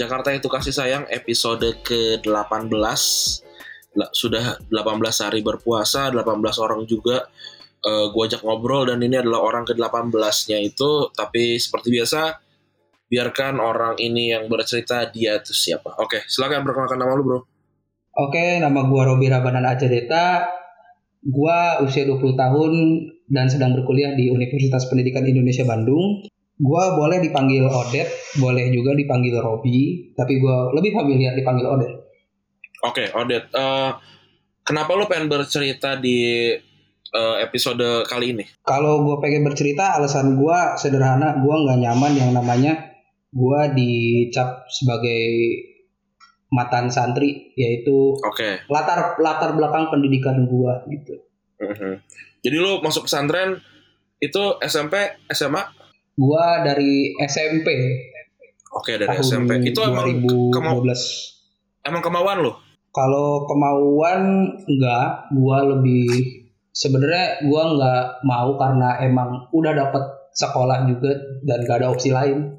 Jakarta itu kasih sayang episode ke-18 La- sudah 18 hari berpuasa 18 orang juga. Eh gue ajak ngobrol dan ini adalah orang ke-18 nya itu. Tapi seperti biasa biarkan orang ini yang bercerita dia itu siapa. Oke silakan perkenalkan nama lu bro. Oke, nama gua Robi Rabanan Acedeta. Gua usia 20 tahun dan sedang berkuliah di Universitas Pendidikan Indonesia Bandung. Gua boleh dipanggil Odet, boleh juga dipanggil Robi, tapi gua lebih familiar dipanggil Odet. oke Odet Eh, kenapa lu pengen bercerita di eh, episode kali ini Kalau gua pengen bercerita, alasan gua sederhana, gua nggak nyaman yang namanya gua dicap sebagai matan santri, yaitu oke latar latar belakang pendidikan gua gitu. Mhm. jadi lu masuk pesantren itu SMP SMA Gua dari SMP Oke dari tahun SMP. Itu emang 2012. kemau emang kemauan lo? Kalau kemauan enggak, gua lebih sebenarnya gua nggak mau karena emang udah dapet sekolah juga dan gak ada opsi lain.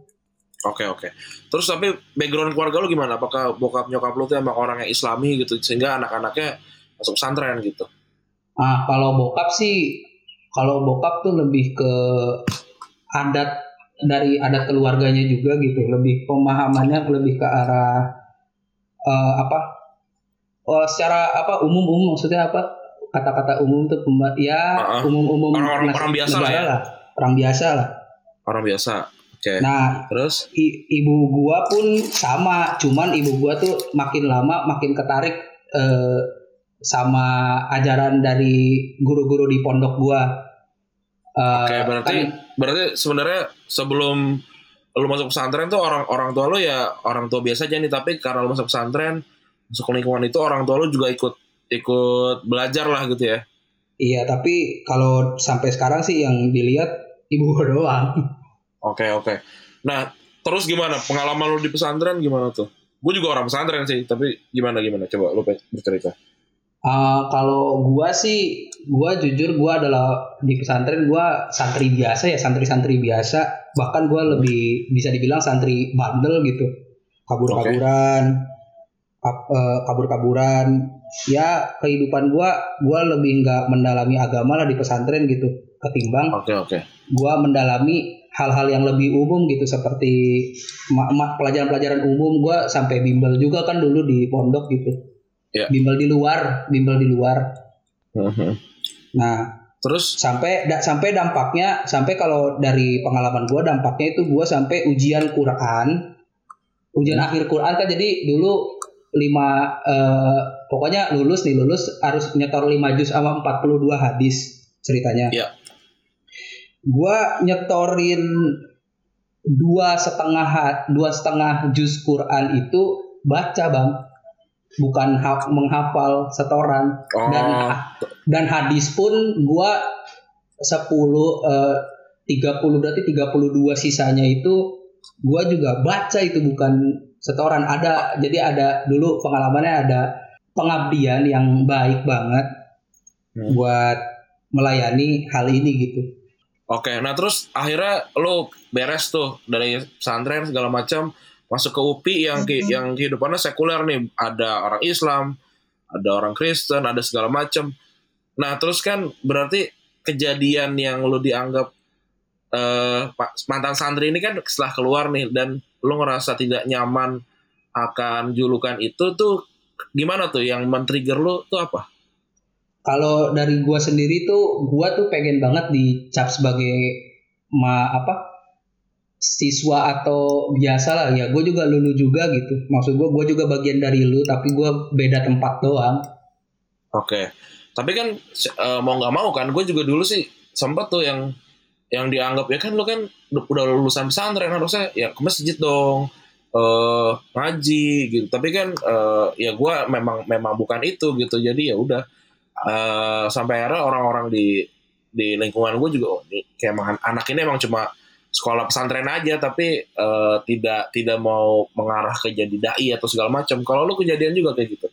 Oke oke. Terus tapi background keluarga lo gimana? Apakah bokap nyokap lo tuh emang orang yang Islami gitu sehingga anak-anaknya masuk pesantren gitu? Ah, kalau bokap sih kalau bokap tuh lebih ke adat dari adat keluarganya juga gitu, lebih pemahamannya lebih ke arah eh, apa? Oh, secara apa umum-umum maksudnya apa? Kata-kata umum tuh pemba- ya ah. umum-umum Orang-orang- nas- orang biasa lah ya? Orang biasa lah. Orang biasa. Oke. Nah, Terus? i- ibu gua pun sama, cuman ibu gua tuh makin lama makin ketarik eh, sama ajaran dari guru-guru di pondok gua. Eh, Oke berarti kan- berarti sebenarnya sebelum lu masuk pesantren tuh orang orang tua lo ya orang tua biasa aja nih tapi karena lu masuk pesantren masuk ke lingkungan itu orang tua lu juga ikut ikut belajar lah gitu ya. iya, tapi kalau sampai sekarang sih yang dilihat ibu gua doang. Oke oke. Nah terus gimana pengalaman lu di pesantren gimana tuh? Gue juga orang pesantren sih, tapi gimana gimana? Coba lu bercerita. Eh, kalau gua sih, gua jujur gua adalah di pesantren gua santri biasa ya, santri-santri biasa. Bahkan gua lebih bisa dibilang santri bandel gitu. Kabur-kaburan, kap- eh, kabur-kaburan. Ya kehidupan gua, gua lebih nggak mendalami agama lah di pesantren gitu, ketimbang Oke oke. gua mendalami hal-hal yang lebih umum gitu seperti pelajaran-pelajaran umum gua sampai bimbel juga kan dulu di pondok gitu. Iya. Bimbel di luar, bimbel di luar. Mhm. Nah, Terus sampai da- sampai dampaknya sampai kalau dari pengalaman gua dampaknya itu gua sampai ujian Quran. Ujian Hmm. akhir Quran kan jadi dulu lima eh, pokoknya lulus nih lulus harus nyetor 5 juz sama 42 hadis ceritanya. Iya. Gua nyetorin dua setengah dua setengah juz Quran itu baca bang, bukan ha- menghafal setoran. Oh. Dan dan hadis pun gua 10 eh, 30 berarti 32 sisanya itu gua juga baca itu bukan setoran. Ada jadi ada dulu pengalamannya ada pengabdian yang baik banget Hmm. buat melayani hal ini gitu. Oke, nah terus akhirnya lo beres tuh dari pesantren segala macam masuk ke UPI yang ki- yang kehidupannya sekuler nih, ada orang Islam, ada orang Kristen, ada segala macam. Nah terus kan berarti kejadian yang lo dianggap eh pa- mantan santri ini kan setelah keluar nih dan lo ngerasa tidak nyaman akan julukan itu tuh gimana tuh yang men-trigger lo tuh apa? kalau dari gua sendiri tuh gua tuh pengen banget dicap sebagai ma apa siswa atau biasa lah. Ya gue juga lulu juga gitu. Maksud gue gue juga bagian dari lu tapi gue beda tempat doang. Oke. tapi kan uh, mau nggak mau kan gue juga dulu sih sempet tuh yang yang dianggap ya kan lu kan udah lulusan pesantren harusnya ya ke masjid dong uh, ngaji gitu. Tapi kan uh, ya gue memang memang bukan itu gitu. Jadi ya udah uh, sampai akhirnya orang-orang di di lingkungan gue juga oh, kayak emang anak ini emang cuma sekolah pesantren aja tapi uh, tidak tidak mau mengarah ke jadi dai atau segala macam. Kalau lu kejadian juga kayak gitu?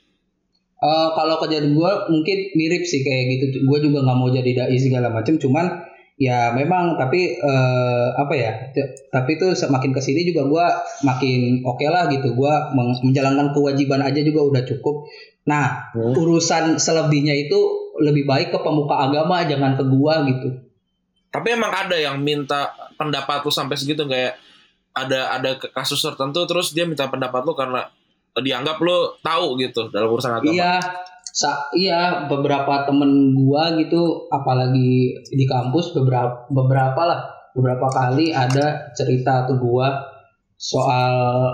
Uh, kalau kejadian gue mungkin mirip sih kayak gitu. Gue juga nggak mau jadi dai segala macam. Cuman ya memang tapi uh, apa ya? Tapi itu semakin ke sini juga gue makin oke okay lah gitu. Gue menjalankan kewajiban aja juga udah cukup. Nah hmm. urusan selebihnya itu lebih baik ke pemuka agama jangan ke gua gitu. Tapi emang ada yang minta pendapat lu sampai segitu kayak ada ada kasus tertentu terus dia minta pendapat lu karena dianggap lu tahu gitu dalam urusan agama. Iya. Sa iya beberapa temen gua gitu apalagi di kampus beberapa beberapa lah beberapa kali ada cerita ke gua soal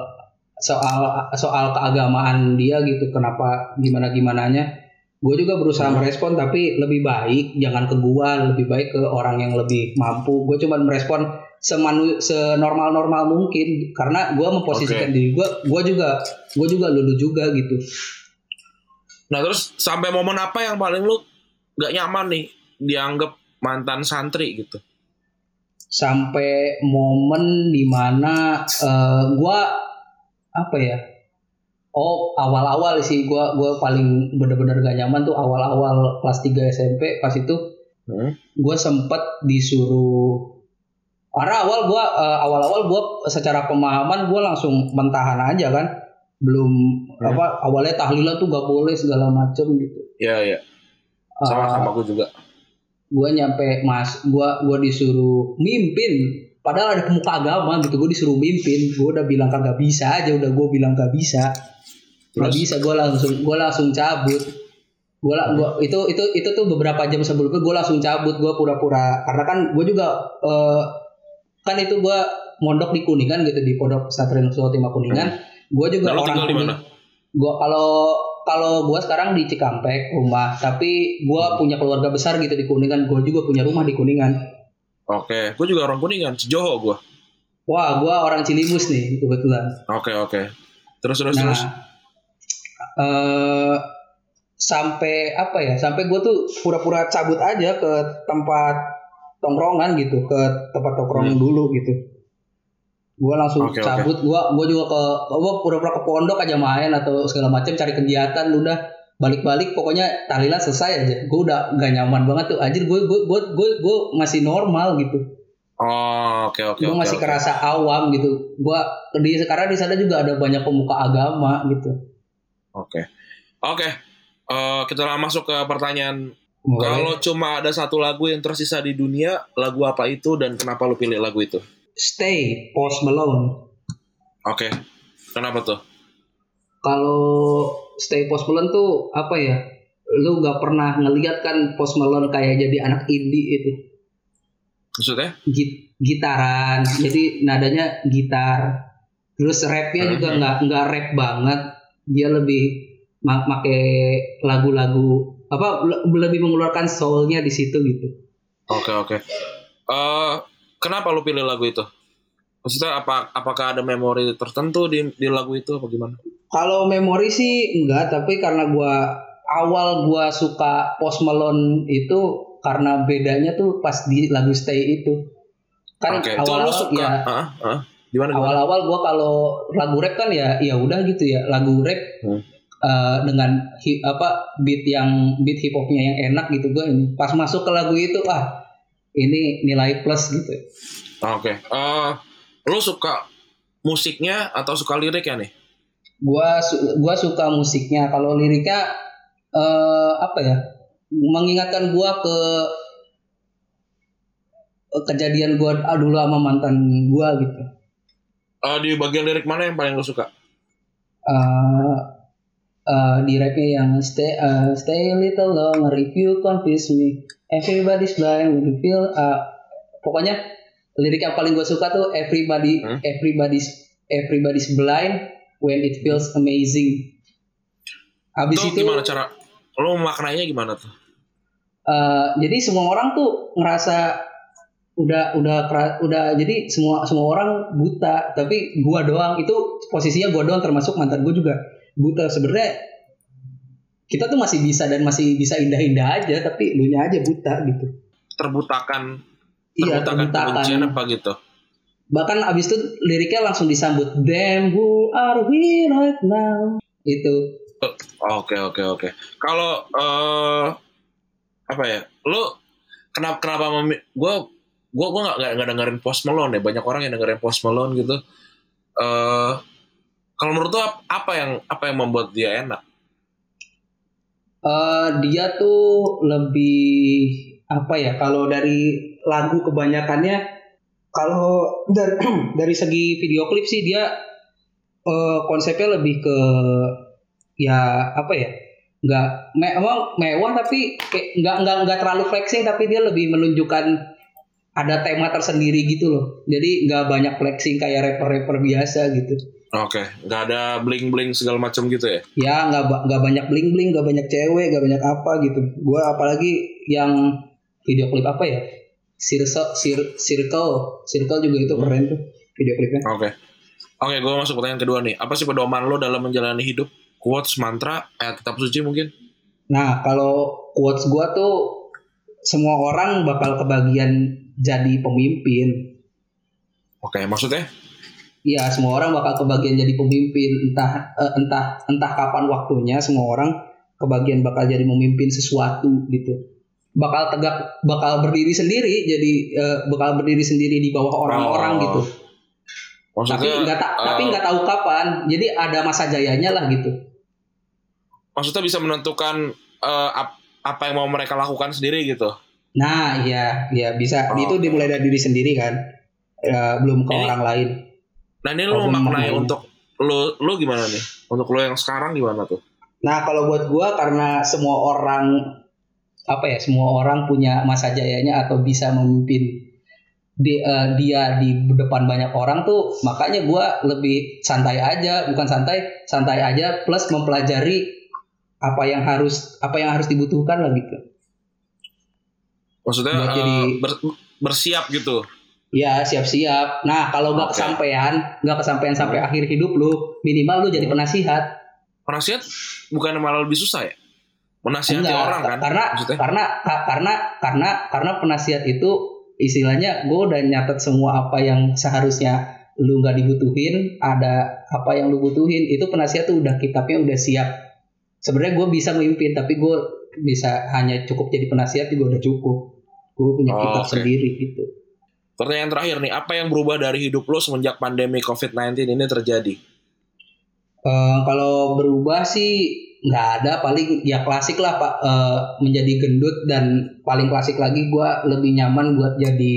soal soal keagamaan dia gitu kenapa gimana gimananya gue juga berusaha hmm. merespon tapi lebih baik jangan ke gue lebih baik ke orang yang lebih mampu gue cuma merespon semanu senormal normal mungkin karena gue memposisikan okay. diri gue gue juga gue juga lulu juga gitu nah terus sampai momen apa yang paling lu gak nyaman nih dianggap mantan santri gitu sampai momen di mana uh, eh, gue apa ya Oh awal-awal sih gue gua paling bener-bener gak nyaman tuh awal-awal kelas 3 SMP pas itu hmm? gue sempet disuruh karena awal gue uh, awal-awal gue secara pemahaman gue langsung mentahan aja kan belum hmm. apa awalnya tahlilan tuh gak boleh segala macem gitu. Iya iya. Sama uh, sama gue juga. Gue nyampe mas gue gua disuruh mimpin padahal ada pemuka agama gitu gue disuruh mimpin gue udah bilang kagak bisa aja udah gue bilang gak bisa Gak bisa gue langsung gue langsung cabut. Gue lah gua itu itu itu tuh beberapa jam sebelumnya gue langsung cabut gue pura-pura. Karena kan gue juga uh, kan itu gue mondok di kuningan gitu di pondok pesantren Suwatima kuningan. Gue juga Lalu orang kuningan. gue kalau kalau gue sekarang di Cikampek rumah. Tapi gue hmm. punya keluarga besar gitu di kuningan. Gue juga punya rumah di kuningan. Oke gue juga orang kuningan Sejoho gue wah gue orang Cilimus nih kebetulan. Oke oke. Terus terus nah, terus uh, sampai apa ya? Sampai gue tuh pura-pura cabut aja ke tempat tongkrongan gitu ke tempat tongkrongan hmm. dulu gitu. Gue langsung okay, cabut. Okay. gue gue juga ke gue pura-pura ke pondok aja main atau segala macam cari kegiatan udah balik-balik pokoknya tahlilan selesai aja. Gue udah gak nyaman banget tuh. Anjir gue gue gue gue gue masih normal gitu. Oh oke okay, oke okay, gue masih okay. kerasa awam gitu. Gue di sekarang di sana juga ada banyak pemuka agama gitu Oke. Okay. Oke. Okay. Uh, eh, kita masuk ke pertanyaan. Kalau cuma ada satu lagu yang tersisa di dunia, lagu apa itu dan kenapa lu pilih lagu itu? Stay, Post Malone. Oke. Okay. Kenapa tuh? Kalau Stay Post Malone tuh apa ya? Lu gak pernah ngeliat kan Post Malone kayak jadi anak indie itu. Maksudnya? Git gitaran, jadi nadanya gitar. Terus rapnya juga nggak nggak rap banget, dia lebih make lagu-lagu apa lebih mengeluarkan soulnya di situ gitu. Oke okay, oke. Okay. Uh, eh, kenapa lu pilih lagu itu? Maksudnya apa apakah ada memori tertentu di di lagu itu apa gimana? Kalau memori sih enggak, tapi karena gua awal gua suka Post Malone itu karena bedanya tuh pas di lagu Stay itu. Kan okay. awal-awal suka, ya. Uh, uh. Gimana, Awal-awal gue kalau lagu rap kan ya ya udah gitu ya lagu rap hmm. uh, dengan hip, apa beat yang beat hip hopnya yang enak gitu gue ini pas masuk ke lagu itu ah ini nilai plus gitu. Oke, okay. uh, eh, lo suka musiknya atau suka liriknya nih? Gua gua suka musiknya. Kalau liriknya uh, apa ya? Mengingatkan gua ke kejadian gua ah, dulu sama mantan gua gitu uh, di bagian lirik mana yang paling lo suka? Uh, uh, di rapnya yang stay uh, stay a little longer if you confuse me everybody's blind when you feel uh, pokoknya lirik yang paling gue suka tuh everybody hmm? everybody's everybody's blind when it feels amazing Abis itu, itu gimana cara lo maknanya gimana tuh? Eh, jadi semua orang tuh ngerasa udah udah udah jadi semua semua orang buta tapi gua doang itu posisinya gua doang termasuk mantan gua juga buta. Sebenarnya kita tuh masih bisa dan masih bisa indah-indah aja tapi lu nya aja buta gitu. Terbutakan iya terbutakan terbutakan. apa gitu? Bahkan abis itu liriknya langsung disambut damn who are we right now. Itu. Oke oke oke. Kalau eh apa ya? Lu kenapa kenapa memi- gua gua nggak nggak dengerin Post Malone ya. Banyak orang yang dengerin Post Malone gitu. Eh kalau menurut ap- apa yang apa yang membuat dia enak? Eh, dia tuh lebih apa ya kalau dari lagu kebanyakannya kalau dari dari segi video klip sih dia eh, konsepnya lebih ke ya apa ya nggak me- emang mewah tapi nggak nggak nggak terlalu flexing tapi dia lebih menunjukkan ada tema tersendiri gitu loh jadi nggak banyak flexing kayak rapper-rapper biasa gitu Oke, nggak ada bling bling segala macam gitu ya? ya nggak nggak banyak bling bling nggak banyak cewek nggak banyak apa gitu gue apalagi yang video klip apa ya circle Cir- circle circle juga itu keren tuh video klipnya Oke. Oke, gue masuk pertanyaan kedua nih. Apa sih pedoman lo dalam menjalani hidup? Quotes, mantra, ayat kitab suci mungkin? nah kalau quotes gue tuh semua orang bakal kebagian jadi pemimpin Oke, maksudnya? Iya, semua orang bakal kebagian jadi pemimpin. Entah eh, entah entah kapan waktunya semua orang kebagian bakal jadi memimpin sesuatu gitu. Bakal tegak, bakal berdiri sendiri. Jadi eh, bakal berdiri sendiri di bawah orang-orang Oh. gitu. Tapi Maksudnya? nggak ta- eh, tapi nggak tahu kapan. Jadi ada masa jayanya lah gitu. maksudnya bisa menentukan ap- apa yang mau mereka lakukan sendiri gitu. Nah, iya, iya bisa. Oh. Itu dimulai dari diri sendiri kan. Ya, belum ke Ini- orang lain. Nah ini lo Oh, maknai untuk lo lo gimana nih? Untuk lo yang sekarang gimana tuh? Nah, kalau buat gua karena semua orang apa ya, semua orang punya masa jayanya atau bisa memimpin di, eh, dia di depan banyak orang tuh, makanya gua lebih santai aja, bukan santai, santai aja plus mempelajari apa yang harus apa yang harus dibutuhkan lah gitu. Maksudnya Buat eh, jadi- ber- bersiap gitu. Ya siap-siap. Nah kalau nggak Oke. kesampaian, nggak kesampaian sampai akhir hidup lu, minimal lu jadi penasihat. Penasihat bukan malah lebih susah ya? Menasihati Enggak, orang kan? karena maksudnya? karena ka- karena karena karena penasihat itu istilahnya gue udah nyatet semua apa yang seharusnya lu nggak dibutuhin ada apa yang lu butuhin itu penasihat tuh udah kitabnya udah siap sebenarnya gue bisa memimpin tapi gue bisa hanya cukup jadi penasihat juga udah cukup gue punya Oh, kitab oke. sendiri gitu Pertanyaan terakhir nih, apa yang berubah dari hidup lo semenjak pandemi COVID-19 ini terjadi? Eh, kalau berubah sih nggak ada paling ya klasik lah pak Eh, menjadi gendut dan paling klasik lagi gua lebih nyaman buat jadi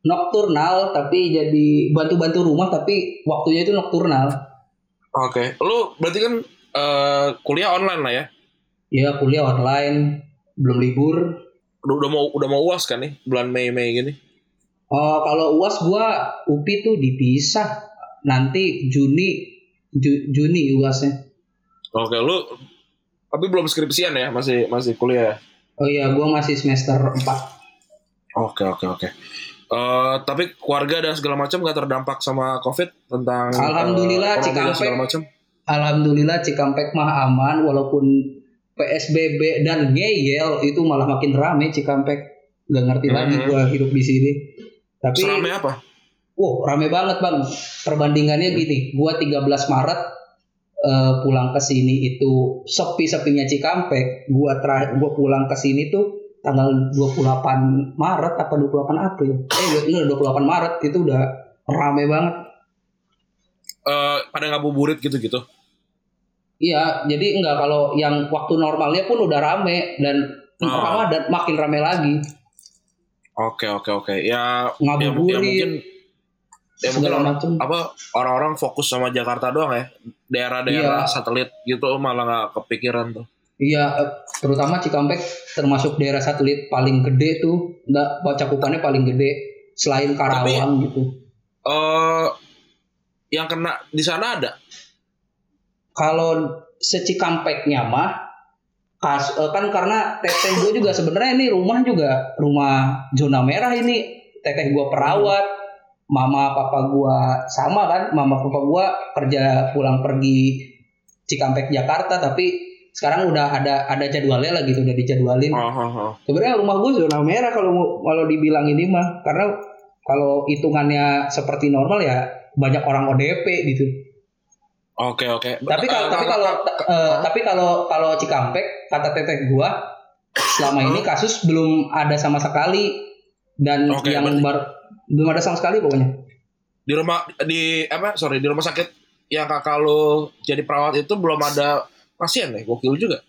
nokturnal tapi jadi bantu-bantu rumah tapi waktunya itu nokturnal Oke, lo berarti kan eh, kuliah online lah ya? ya kuliah online belum libur Udah, udah mau udah mau uas kan nih bulan Mei Mei gini? Oh kalau uas gua UPI tuh dipisah nanti Juni Ju- Juni uasnya Oke, lu tapi belum skripsian ya, masih masih kuliah. ya? oh iya gua masih semester 4 Oke oke oke. Eh, tapi keluarga dan segala macam gak terdampak sama COVID tentang eh, Alhamdulillah, dan Cikampek. segala macam. Alhamdulillah Cikampek mah aman walaupun PSBB dan ngeyel itu malah makin rame Cikampek. Gak ngerti lagi Mhm. gua hidup di sini. Tapi Serame apa? wow rame banget bang. Perbandingannya gini, gua 13 Maret eh, pulang ke sini itu sepi-sepinya Cikampek. Gua terakhir gua pulang ke sini tuh tanggal 28 Maret apa 28 April. Eh bener 28 Maret itu udah rame banget. Eh, pada ngabuburit gitu-gitu. Iya, jadi enggak kalau yang waktu normalnya pun udah rame dan Oh. Ramadan makin rame lagi. Oke oke oke. Ya, ya, ya mungkin ya mungkin orang, apa orang-orang fokus sama Jakarta doang ya. Daerah-daerah Iya. satelit gitu malah nggak kepikiran tuh. Iya, eh, terutama Cikampek termasuk daerah satelit paling gede tuh, enggak cakupannya paling gede selain Karawang gitu. Eh, yang kena di sana ada. Kalau secikampeknya mah kas eh, kan karena teteh gue juga sebenarnya ini rumah juga rumah zona merah ini. Teteh gue perawat mama papa gue sama kan mama papa gue kerja pulang pergi Cikampek Jakarta. Tapi sekarang udah ada ada jadwalnya lah gitu udah dijadwalin. Oh, oh, oh. sebenarnya rumah gue zona merah kalau kalau dibilang ini mah. Karena kalau hitungannya seperti normal ya banyak orang ODP gitu Oke oke. tapi kalau Eh, tapi kalau eh, tapi kalau kalau Cikampek kata teteh gua selama ini kasus belum ada sama sekali. Dan Oke, yang berarti- bar- belum ada sama sekali pokoknya. Di rumah di apa sorry di rumah sakit yang kakak lo jadi perawat itu belum ada pasien ya? Gokil juga.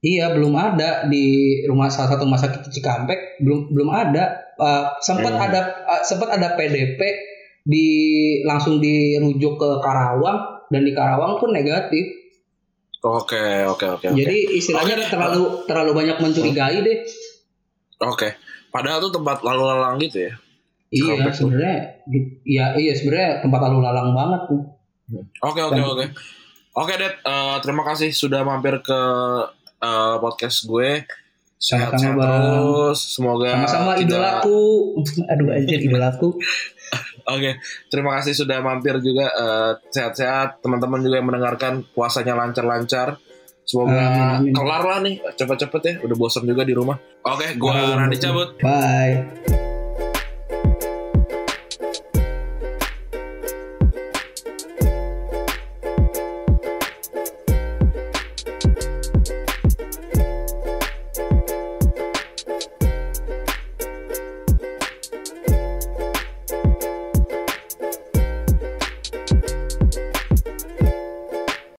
Iya belum ada. Di rumah salah satu rumah sakit Cikampek belum belum ada. Eh, sempat Hmm. ada eh, sempat ada PDP di langsung dirujuk ke Karawang dan di Karawang pun negatif. Oke oke oke jadi istilahnya deh. terlalu terlalu banyak mencurigai deh. Oke. Padahal tuh tempat lalu lalang gitu ya? Iya sebenarnya iya iya sebenarnya tempat lalu lalang banget tuh. Oke oke oke. Oke Dad Eh, terima kasih sudah mampir ke eh, podcast gue. Sehat sehat terus. Semoga sama-sama idolaku. Aduh anjir idolaku Oke, terima kasih sudah mampir juga. Eh, sehat-sehat, teman-teman juga yang mendengarkan puasanya lancar-lancar. Semoga amin. kelar lah nih, cepet-cepet ya. Udah bosan juga di rumah. Oke, gua Amin. Randy cabut. bye